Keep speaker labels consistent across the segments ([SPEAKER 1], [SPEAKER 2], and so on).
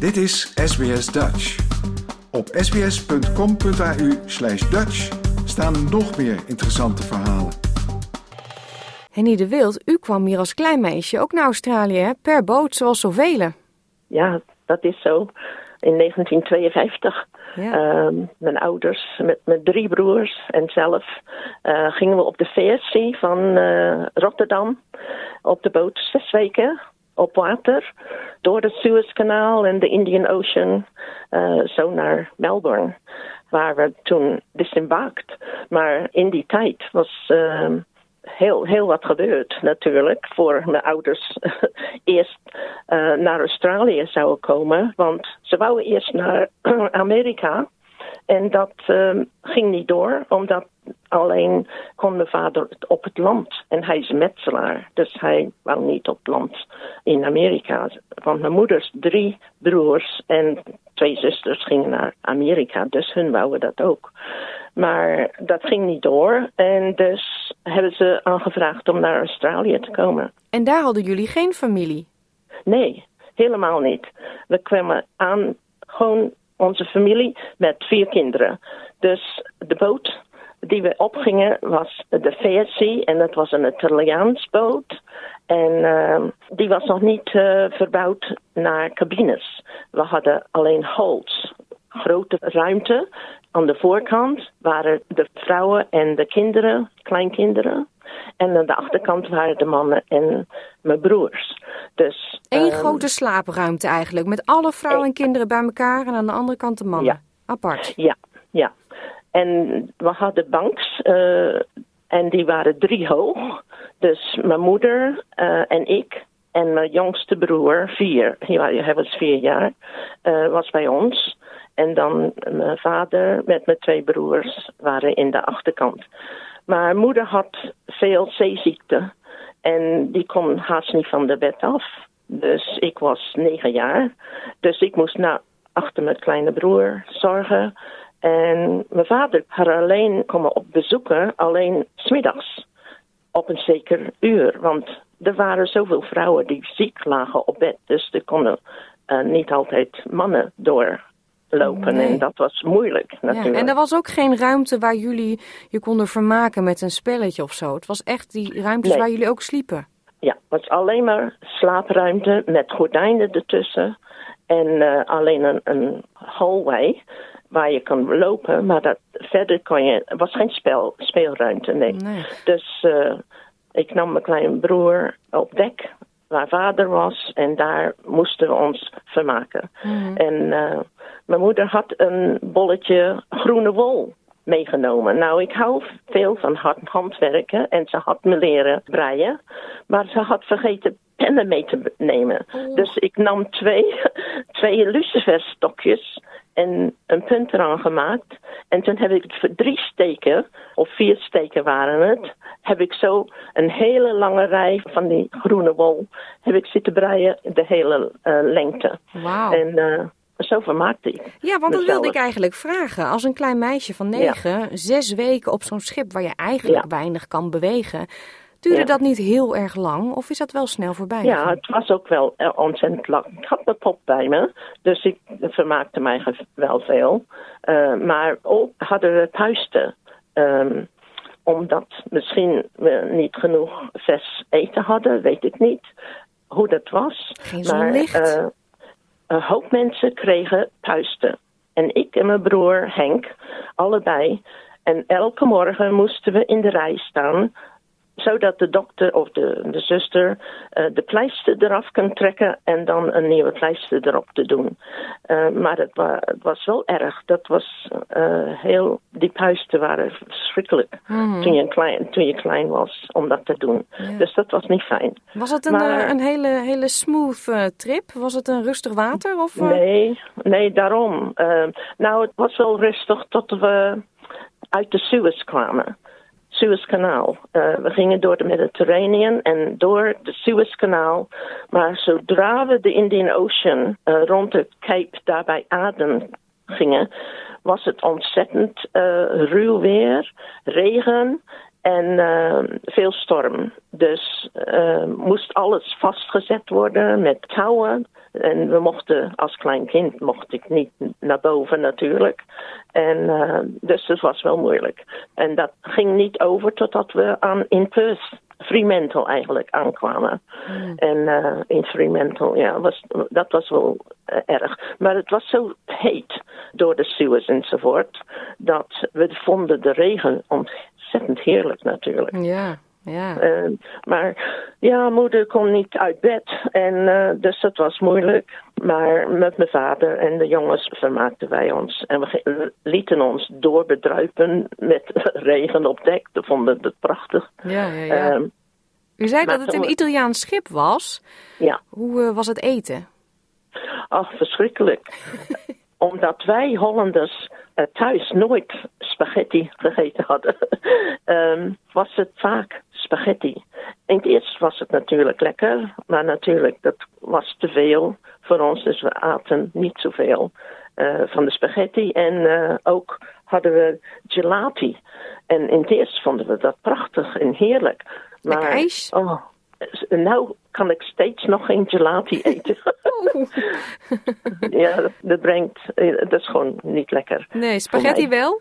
[SPEAKER 1] Dit is SBS Dutch. Op sbs.com.au slash Dutch staan nog meer interessante verhalen.
[SPEAKER 2] Henny de Wild, u kwam hier als klein meisje ook naar Australië, hè? per boot zoals zoveel.
[SPEAKER 3] Ja, dat is zo. In 1952.
[SPEAKER 2] Ja.
[SPEAKER 3] Ehm, mijn ouders met mijn drie broers en zelf eh, gingen we op de VSC van eh, Rotterdam op de boot zes weken op water door het Suezkanaal en de Indian Ocean eh, zo naar Melbourne, waar we toen disembarked. Maar in die tijd was ehm, heel, heel wat gebeurd natuurlijk voor mijn ouders eerst eh, naar Australië zouden komen, want ze wouden eerst naar Amerika. En dat ehm, ging niet door, omdat alleen kon mijn vader op het land. En hij is metselaar, dus hij wou niet op het land in Amerika. Want mijn moeders drie broers en twee zusters gingen naar Amerika, dus hun wouden dat ook. Maar dat ging niet door en dus hebben ze aangevraagd om naar Australië te komen.
[SPEAKER 2] En daar hadden jullie geen familie.
[SPEAKER 3] Nee, helemaal niet. We kwamen aan gewoon onze familie met vier kinderen. Dus de boot die we opgingen was de VSC en dat was een Italiaans boot. En ehm, die was nog niet eh, verbouwd naar cabines. We hadden alleen holds, grote ruimte. Aan de voorkant waren de vrouwen en de kinderen, kleinkinderen. En aan de achterkant waren de mannen en mijn broers. Dus,
[SPEAKER 2] Eén
[SPEAKER 3] ehm,
[SPEAKER 2] grote slaapruimte eigenlijk, met alle vrouwen en kinderen bij elkaar en aan de andere kant de mannen.
[SPEAKER 3] Ja.
[SPEAKER 2] Apart.
[SPEAKER 3] Ja, ja. En we hadden banks eh, en die waren drie hoog. Dus mijn moeder eh, en ik en mijn jongste broer, vier, hij was vier jaar, eh, was bij ons. En dan mijn vader met mijn twee broers waren in de achterkant. Maar moeder had veel zeeziekte en die kon haast niet van de bed af. Dus ik was negen jaar. Dus ik moest naar achter mijn kleine broer zorgen. En mijn vader had alleen komen op bezoeken, alleen smiddags. Op een zeker uur. Want er waren zoveel vrouwen die ziek lagen op bed. Dus er konden eh, niet altijd mannen doorlopen.
[SPEAKER 2] Nee.
[SPEAKER 3] En dat was moeilijk
[SPEAKER 2] Ja.
[SPEAKER 3] natuurlijk.
[SPEAKER 2] En er was ook geen ruimte waar jullie je konden vermaken met een spelletje of zo. Het was echt die ruimtes
[SPEAKER 3] Nee.
[SPEAKER 2] waar jullie ook sliepen.
[SPEAKER 3] Ja, het was alleen maar slaapruimte met gordijnen ertussen. En eh, alleen een, een hallway waar je kan lopen. Maar dat, verder kon je... Het was geen spel, speelruimte, nee.
[SPEAKER 2] Nee.
[SPEAKER 3] Dus eh, ik nam mijn kleine broer op dek waar vader was. En daar moesten we ons vermaken.
[SPEAKER 2] Mhm.
[SPEAKER 3] En eh, mijn moeder had een bolletje groene wol meegenomen. Nou, ik hou veel van hand- handwerken en ze had me leren breien. Maar ze had vergeten pennen mee te nemen. Dus ik nam twee, twee luciferstokjes en een punt eraan gemaakt. En toen heb ik het voor drie steken, of vier steken waren het, heb ik zo een hele lange rij van die groene wol, heb ik zitten breien de hele eh, lengte.
[SPEAKER 2] Wauw.
[SPEAKER 3] En eh, zo vermaakte ik.
[SPEAKER 2] Ja, want dat
[SPEAKER 3] mezelf.
[SPEAKER 2] wilde ik eigenlijk vragen. Als een klein meisje van negen, zes weken op zo'n schip waar je eigenlijk
[SPEAKER 3] Ja.
[SPEAKER 2] weinig kan bewegen, duurde
[SPEAKER 3] Ja.
[SPEAKER 2] dat niet heel erg lang? Of is dat wel snel voorbij?
[SPEAKER 3] Ja, het was ook wel eh, ontzettend lang. Ik had mijn pop bij me, dus ik vermaakte mij wel veel. Eh, maar ook hadden we puisten. ehm, omdat misschien we niet genoeg vers eten hadden, weet ik niet hoe dat was.
[SPEAKER 2] Geen
[SPEAKER 3] maar eh, een hoop mensen kregen puisten. En ik en mijn broer Henk, allebei. En elke morgen moesten we in de rij staan zodat de dokter of de, de zuster eh, de pleister eraf kan trekken en dan een nieuwe pleister erop te doen. Eh, maar het, wa- het was wel erg. Dat was eh, heel, die puisten waren verschrikkelijk
[SPEAKER 2] Mhm.
[SPEAKER 3] toen, je klein, toen je klein was om dat te doen.
[SPEAKER 2] Ja.
[SPEAKER 3] Dus dat was niet fijn.
[SPEAKER 2] Was het een,
[SPEAKER 3] Maar-
[SPEAKER 2] een hele, hele smooth trip? Was het een rustig water? Of?
[SPEAKER 3] Nee, nee, daarom. Nou, het was wel rustig tot we uit de Suez kwamen. Suezkanaal. Eh, we gingen door de Mediterranean en door de Suezkanaal. Maar zodra we de Indian Ocean eh, rond het Cape daar bij Aden gingen, was het ontzettend eh, ruw weer, regen en eh, veel storm. Dus eh, moest alles vastgezet worden met touwen En we mochten, als klein kind, mocht ik niet naar boven natuurlijk. En uh, dus het was wel moeilijk. En dat ging niet over totdat we aan in Perth Fremantle eigenlijk aankwamen. Mm. En uh, in Fremantle, ja, was, dat was wel uh, erg. Maar het was zo heet door de sewers enzovoort, dat we vonden de regen ontzettend heerlijk natuurlijk.
[SPEAKER 2] Ja. Ja.
[SPEAKER 3] Uh, maar ja, moeder kon niet uit bed en uh, dus dat was moeilijk. Maar met mijn vader en de jongens vermaakten wij ons. En we lieten ons doorbedruipen met regen op dek. We vonden het prachtig.
[SPEAKER 2] Ja, ja, ja. Uh, U zei dat het een Italiaans schip was.
[SPEAKER 3] Ja.
[SPEAKER 2] Hoe uh, was het eten?
[SPEAKER 3] Ach, verschrikkelijk. Omdat wij Hollanders uh, thuis nooit spaghetti gegeten hadden, um, was het vaak spaghetti. In het eerst was het natuurlijk lekker, maar natuurlijk dat was te veel voor ons, dus we aten niet zoveel uh, van de spaghetti. En uh, ook hadden we gelati. En in het eerst vonden we dat prachtig en heerlijk.
[SPEAKER 2] Maar, ijs?
[SPEAKER 3] Oh, nou kan ik steeds nog geen gelati eten. ja, dat, dat, brengt, dat is gewoon niet lekker.
[SPEAKER 2] Nee, spaghetti wel?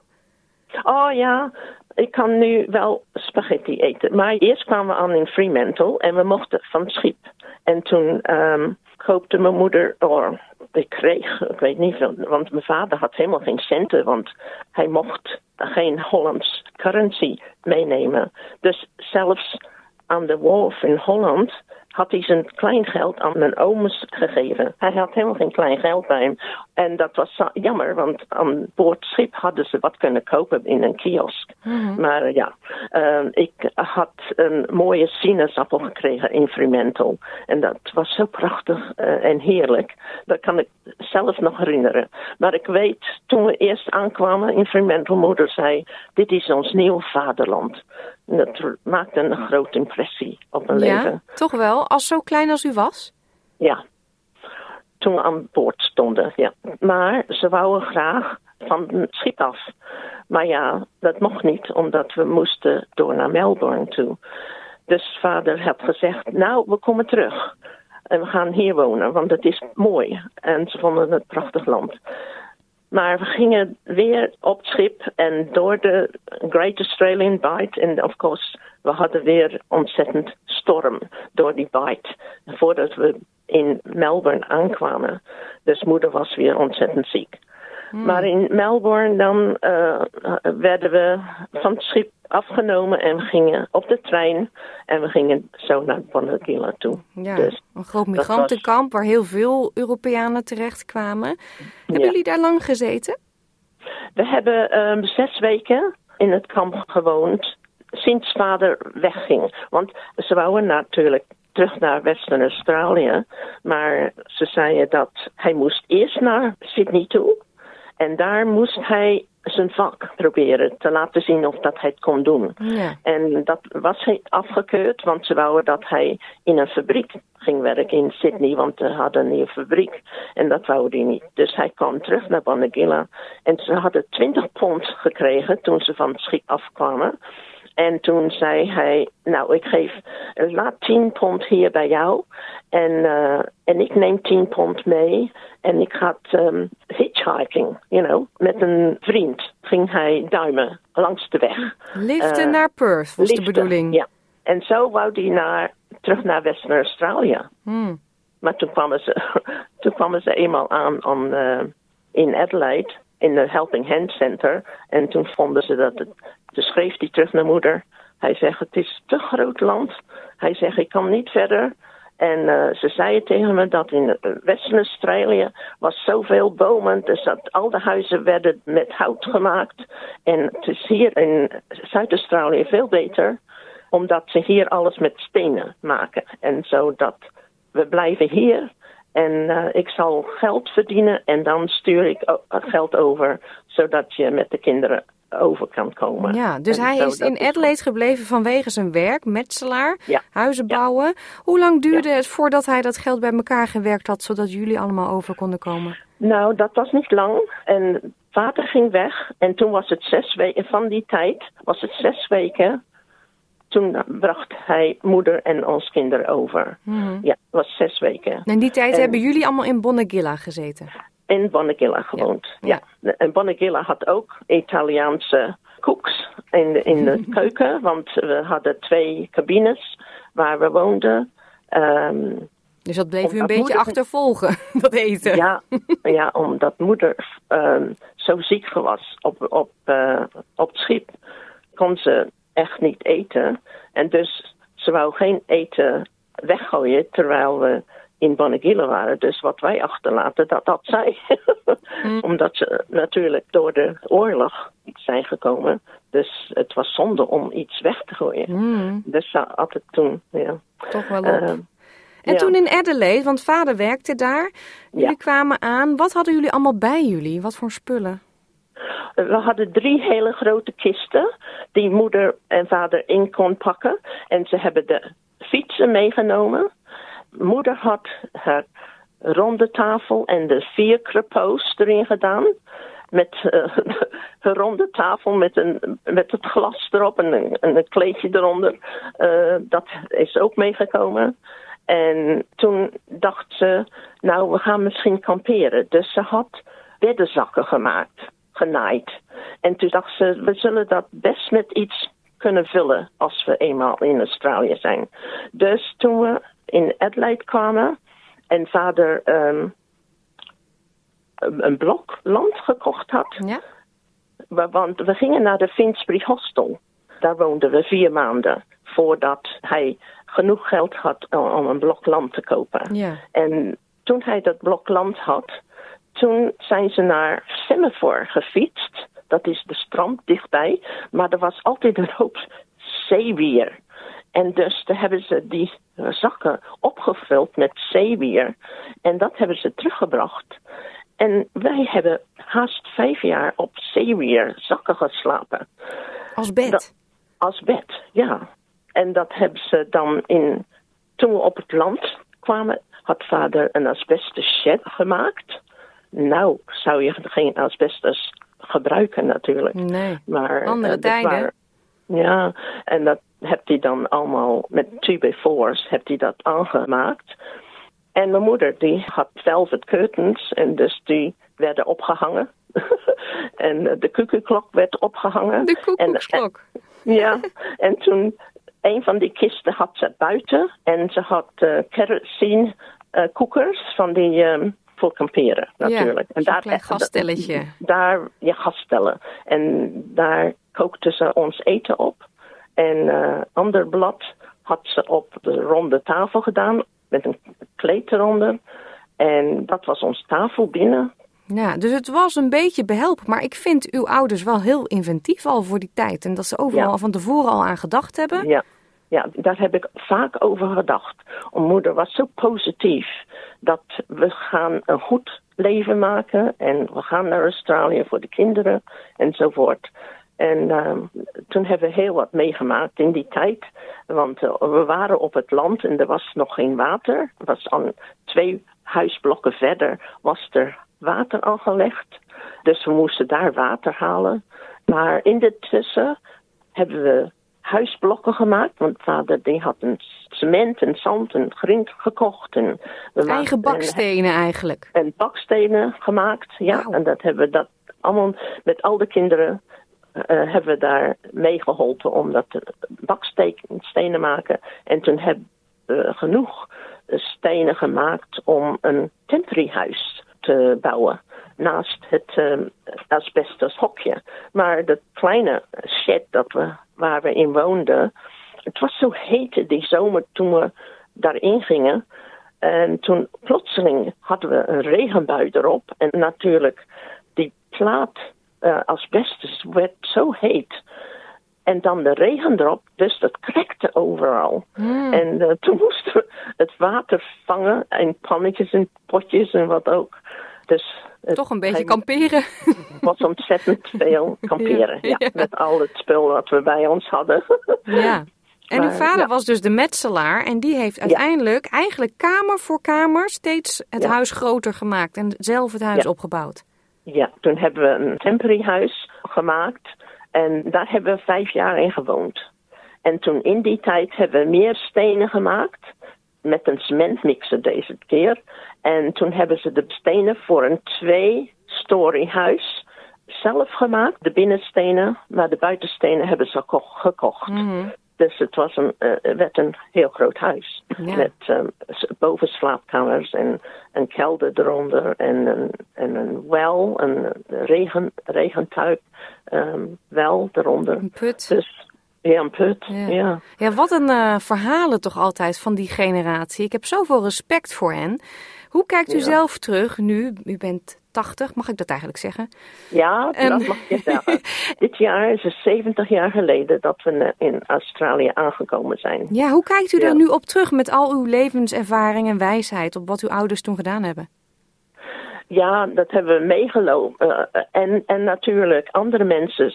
[SPEAKER 3] Oh ja, ik kan nu wel spaghetti eten. Maar eerst kwamen we aan in Fremantle en we mochten van schip. En toen um, koopte mijn moeder, oh, ik kreeg, ik weet niet, want mijn vader had helemaal geen centen, want hij mocht geen Hollands currency meenemen. Dus zelfs aan de wharf in Holland had hij zijn kleingeld aan mijn ooms gegeven. Hij had helemaal geen klein geld bij hem. En dat was jammer, want aan boord schip hadden ze wat kunnen kopen in een kiosk. Mm -hmm. Maar ja, uh, ik had een mooie sinaasappel gekregen in Fremantle. En dat was zo prachtig uh, en heerlijk. Dat kan ik zelf nog herinneren. Maar ik weet, toen we eerst aankwamen in Fremantle, moeder zei, dit is ons nieuw vaderland. Dat maakte een grote impressie op mijn
[SPEAKER 2] ja,
[SPEAKER 3] leven.
[SPEAKER 2] Toch wel, als zo klein als u was?
[SPEAKER 3] Ja, toen we aan boord stonden, ja. Maar ze wouden graag van het schip af. Maar ja, dat mocht niet, omdat we moesten door naar Melbourne toe. Dus vader had gezegd, nou, we komen terug. En we gaan hier wonen, want het is mooi. En ze vonden het een prachtig land. Maar we gingen weer op het schip en door de Great Australian Bight. En of course, we hadden weer ontzettend storm door die bight. Voordat we in Melbourne aankwamen. Dus moeder was weer ontzettend ziek. Hmm. Maar in Melbourne dan uh, werden we van het schip afgenomen en we gingen op de trein en we gingen zo naar Bonagila toe.
[SPEAKER 2] Ja, dus een groot migrantenkamp was... waar heel veel Europeanen terechtkwamen. Hebben ja. jullie daar lang gezeten?
[SPEAKER 3] We hebben um, zes weken in het kamp gewoond sinds vader wegging. Want ze wouden natuurlijk terug naar Western Australië. Maar ze zeiden dat hij moest eerst naar Sydney toe. En daar moest hij zijn vak proberen te laten zien of dat hij het kon doen.
[SPEAKER 2] Ja.
[SPEAKER 3] En dat was hij afgekeurd, want ze wouden dat hij in een fabriek ging werken in Sydney, want ze hadden een nieuwe fabriek. En dat wou hij niet. Dus hij kwam terug naar Bonagilla. En ze hadden 20 pond gekregen toen ze van het schip afkwamen. En toen zei hij, nou ik geef, laat 10 pond hier bij jou. En, uh, en ik neem 10 pond mee. En ik ga um, hitchhiking, you know. Met een vriend ging hij duimen langs de weg.
[SPEAKER 2] Liefde uh, naar Perth was de bedoeling.
[SPEAKER 3] Ja. En zo wou hij naar, terug naar Western Australië.
[SPEAKER 2] Hmm.
[SPEAKER 3] Maar toen kwamen ze, toen kwamen ze eenmaal aan, aan uh, in Adelaide in het Helping Hand Center. En toen vonden ze dat het. Toen schreef hij terug naar moeder. Hij zegt: Het is te groot land. Hij zegt: Ik kan niet verder. En uh, ze zeiden tegen me dat in Western Australië was zoveel bomen, dus dat al de huizen werden met hout gemaakt. En het is hier in Zuid-Australië veel beter, omdat ze hier alles met stenen maken. En zodat we blijven hier en uh, ik zal geld verdienen en dan stuur ik geld over, zodat je met de kinderen over kan komen.
[SPEAKER 2] Ja, dus
[SPEAKER 3] en
[SPEAKER 2] hij is in Adelaide gebleven vanwege zijn werk, metselaar, ja. huizen bouwen. Ja. Hoe lang duurde ja. het voordat hij dat geld bij elkaar gewerkt had, zodat jullie allemaal over konden komen?
[SPEAKER 3] Nou, dat was niet lang. En vader ging weg en toen was het zes weken, van die tijd was het zes weken toen bracht hij moeder en ons kinderen over.
[SPEAKER 2] Mhm.
[SPEAKER 3] Ja, het was zes weken.
[SPEAKER 2] En die tijd
[SPEAKER 3] En-
[SPEAKER 2] hebben jullie allemaal in Bonnegilla gezeten?
[SPEAKER 3] In Bonnegilla gewoond.
[SPEAKER 2] Ja.
[SPEAKER 3] Ja. En Bonnegilla had ook Italiaanse koeks in de, in de keuken, want we hadden twee cabines waar we woonden. Ehm,
[SPEAKER 2] Dus dat bleef u een beetje
[SPEAKER 3] moeder-
[SPEAKER 2] achtervolgen, dat eten.
[SPEAKER 3] ja, ja, omdat moeder ehm, zo ziek was op, op, eh, op het schip, kon ze echt niet eten. En dus ze wou geen eten weggooien terwijl we in Bonnegilla waren. Dus wat wij achterlaten, dat had zij. Omdat ze natuurlijk door de oorlog zijn gekomen. Dus het was zonde om iets weg te gooien.
[SPEAKER 2] Hmm,
[SPEAKER 3] Dus ze had het toen, ja.
[SPEAKER 2] toch wel op.
[SPEAKER 3] Ehm,
[SPEAKER 2] en
[SPEAKER 3] ja.
[SPEAKER 2] toen in Adelaide, want vader werkte daar. Jullie
[SPEAKER 3] Ja.
[SPEAKER 2] kwamen aan. Wat hadden jullie allemaal bij jullie? Wat voor spullen?
[SPEAKER 3] We hadden drie hele grote kisten die moeder en vader in kon pakken. En ze hebben de fietsen meegenomen. Moeder had haar ronde tafel en de vier crepeaus erin gedaan. Met eh, een ronde tafel met, een, met het glas erop en een, en een kleedje eronder. Eh, dat is ook meegekomen. En toen dacht ze, nou, we gaan misschien kamperen. Dus ze had beddenzakken gemaakt, genaaid. En toen dacht ze, we zullen dat best met iets kunnen vullen als we eenmaal in Australië zijn. Dus toen we in Adelaide kwamen en vader ehm, een blok land gekocht had,
[SPEAKER 2] Ja?
[SPEAKER 3] we- Want we gingen naar de Finsbury Hostel. Daar woonden we vier maanden voordat hij genoeg geld had om- om een blok land te kopen.
[SPEAKER 2] Ja.
[SPEAKER 3] En toen hij dat blok land had, toen zijn ze naar Semaphore gefietst. Dat is de strand dichtbij. Maar er was altijd een hoop zeewier. En dus daar hebben ze die zakken opgevuld met zeewier. En dat hebben ze teruggebracht. En wij hebben haast vijf jaar op zeewier zakken geslapen.
[SPEAKER 2] Als bed.
[SPEAKER 3] Dat- Als bed, ja. En dat hebben ze dan in. Toen we op het land kwamen, had vader een asbestos shed gemaakt. Nou, zou je geen asbestos gebruiken natuurlijk.
[SPEAKER 2] Nee.
[SPEAKER 3] Maar,
[SPEAKER 2] Andere
[SPEAKER 3] eh, dat
[SPEAKER 2] tijden.
[SPEAKER 3] ja, en dat heeft hij dan allemaal met 2x4's heeft hij dat aangemaakt. En mijn moeder die had velvet curtains en dus die werden opgehangen. en eh, de koekenklok werd opgehangen.
[SPEAKER 2] De koekoeksklok.
[SPEAKER 3] Ja, en toen een van die kisten had ze buiten en ze had eh kerosine eh, koekers van die ehm, voor kamperen natuurlijk.
[SPEAKER 2] zo'n klein gasstelletje.
[SPEAKER 3] Daar, ja, gasstellen. En daar kookte ze ons eten op. En eh ander blad had ze op de ronde tafel gedaan met een kleed eronder. En dat was ons tafel binnen.
[SPEAKER 2] Ja, dus het was een beetje behelpen. Maar ik vind uw ouders wel heel inventief al voor die tijd. En dat ze overal
[SPEAKER 3] Ja.
[SPEAKER 2] van tevoren al aan gedacht hebben.
[SPEAKER 3] Ja, ja, daar heb ik vaak over gedacht. Om moeder was zo positief dat we gaan een goed leven maken en we gaan naar Australië voor de kinderen enzovoort. En ehm, toen hebben we heel wat meegemaakt in die tijd. Want eh, we waren op het land en er was nog geen water. Er was aan twee huisblokken verder was er water aangelegd. Dus we moesten daar water halen. Maar in de tussen hebben we huisblokken gemaakt. Want vader die had een cement en zand en grind gekocht. En we
[SPEAKER 2] Eigen bakstenen eigenlijk.
[SPEAKER 3] En, en bakstenen gemaakt. Ja, en dat hebben we dat allemaal met al de kinderen eh, hebben we daar meegeholpen om dat te- bakstenen maken. En toen hebben we genoeg eh, stenen gemaakt om een temporiehuis te bouwen. Naast het hokje. Maar dat kleine shed dat we, waar we in woonden. Het was zo heet die zomer toen we daarin gingen. En toen plotseling hadden we een regenbui erop. En natuurlijk, die plaat asbestos werd zo heet. En dan de regen erop, dus dat krekte overal. En eh, toen moesten we het water vangen in pannetjes en potjes en wat ook. Dus
[SPEAKER 2] Toch een beetje kamperen.
[SPEAKER 3] was ontzettend veel kamperen.
[SPEAKER 2] Ja.
[SPEAKER 3] Met al het spul wat we bij ons hadden.
[SPEAKER 2] Ja. En uw vader
[SPEAKER 3] ja.
[SPEAKER 2] was dus de metselaar en die heeft uiteindelijk eigenlijk kamer voor kamer steeds het
[SPEAKER 3] Ja.
[SPEAKER 2] huis groter gemaakt en zelf het huis opgebouwd.
[SPEAKER 3] Ja, toen hebben we een temporary huis gemaakt. En daar hebben we vijf jaar in gewoond. En toen in die tijd hebben we meer stenen gemaakt. Met een cementmixer deze keer. En toen hebben ze de stenen voor een twee-story huis zelf gemaakt. De binnenstenen, maar de buitenstenen hebben ze gekocht.
[SPEAKER 2] Mhm.
[SPEAKER 3] Dus het was een, uh, werd een heel groot huis.
[SPEAKER 2] Ja.
[SPEAKER 3] Met um, boven slaapkamers en een kelder eronder en een, en een wel, een regen, regentuig um, wel eronder.
[SPEAKER 2] Een put.
[SPEAKER 3] Dus ja, een put,
[SPEAKER 2] Ja.
[SPEAKER 3] ja.
[SPEAKER 2] Ja, wat een eh, verhalen toch altijd van die generatie. Ik heb zoveel respect voor hen. Hoe kijkt u
[SPEAKER 3] Ja.
[SPEAKER 2] zelf terug nu? U bent 80, mag ik dat eigenlijk zeggen?
[SPEAKER 3] Ja, dat mag je zeggen. Dit jaar is het 70 jaar geleden dat we in Australië aangekomen zijn.
[SPEAKER 2] Ja, hoe kijkt u
[SPEAKER 3] Ja.
[SPEAKER 2] er nu op terug met al uw levenservaring en wijsheid op wat uw ouders toen gedaan hebben?
[SPEAKER 3] Ja, dat hebben we meegelopen. Eh, en, en natuurlijk, andere mensen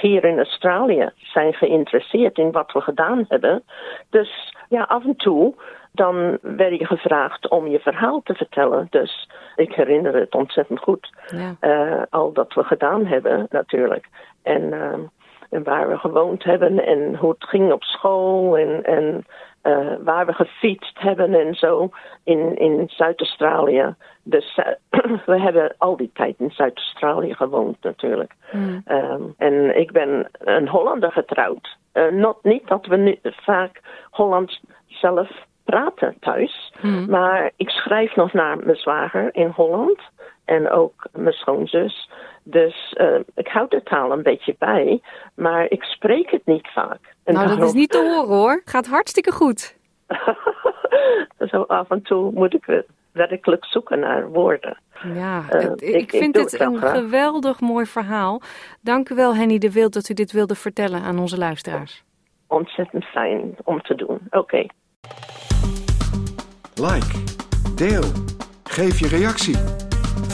[SPEAKER 3] hier in Australië zijn geïnteresseerd in wat we gedaan hebben. Dus ja, af en toe dan werd je gevraagd om je verhaal te vertellen. Dus ik herinner het ontzettend goed.
[SPEAKER 2] Ja.
[SPEAKER 3] eh, al dat we gedaan hebben, natuurlijk. En, ehm, en waar we gewoond hebben en hoe het ging op school en, en eh, waar we gefietst hebben en zo in, in Zuid-Australië. Dus eh, we hebben al die tijd in Zuid-Australië gewoond, natuurlijk.
[SPEAKER 2] Hmm.
[SPEAKER 3] Ehm, en ik ben een Hollander getrouwd. Eh, not, niet dat we nu vaak Hollands zelf praten thuis.
[SPEAKER 2] Hmm.
[SPEAKER 3] Maar ik schrijf nog naar mijn zwager in Holland. En ook mijn schoonzus. Dus eh, ik houd de taal een beetje bij. Maar ik spreek het niet vaak. En
[SPEAKER 2] Nou, dat is niet te horen hoor. Gaat hartstikke goed.
[SPEAKER 3] Zo af en toe moet ik eh, werkelijk zoeken naar woorden.
[SPEAKER 2] Ja,
[SPEAKER 3] Eh,
[SPEAKER 2] het- ik,
[SPEAKER 3] ik- ik
[SPEAKER 2] vind
[SPEAKER 3] doe
[SPEAKER 2] het
[SPEAKER 3] het
[SPEAKER 2] een
[SPEAKER 3] graag.
[SPEAKER 2] geweldig mooi verhaal. Dank u wel, Henny de Wild, dat u dit wilde vertellen aan onze luisteraars.
[SPEAKER 3] Ontzettend fijn om te doen. Oké.
[SPEAKER 1] Like, deel, geef je reactie.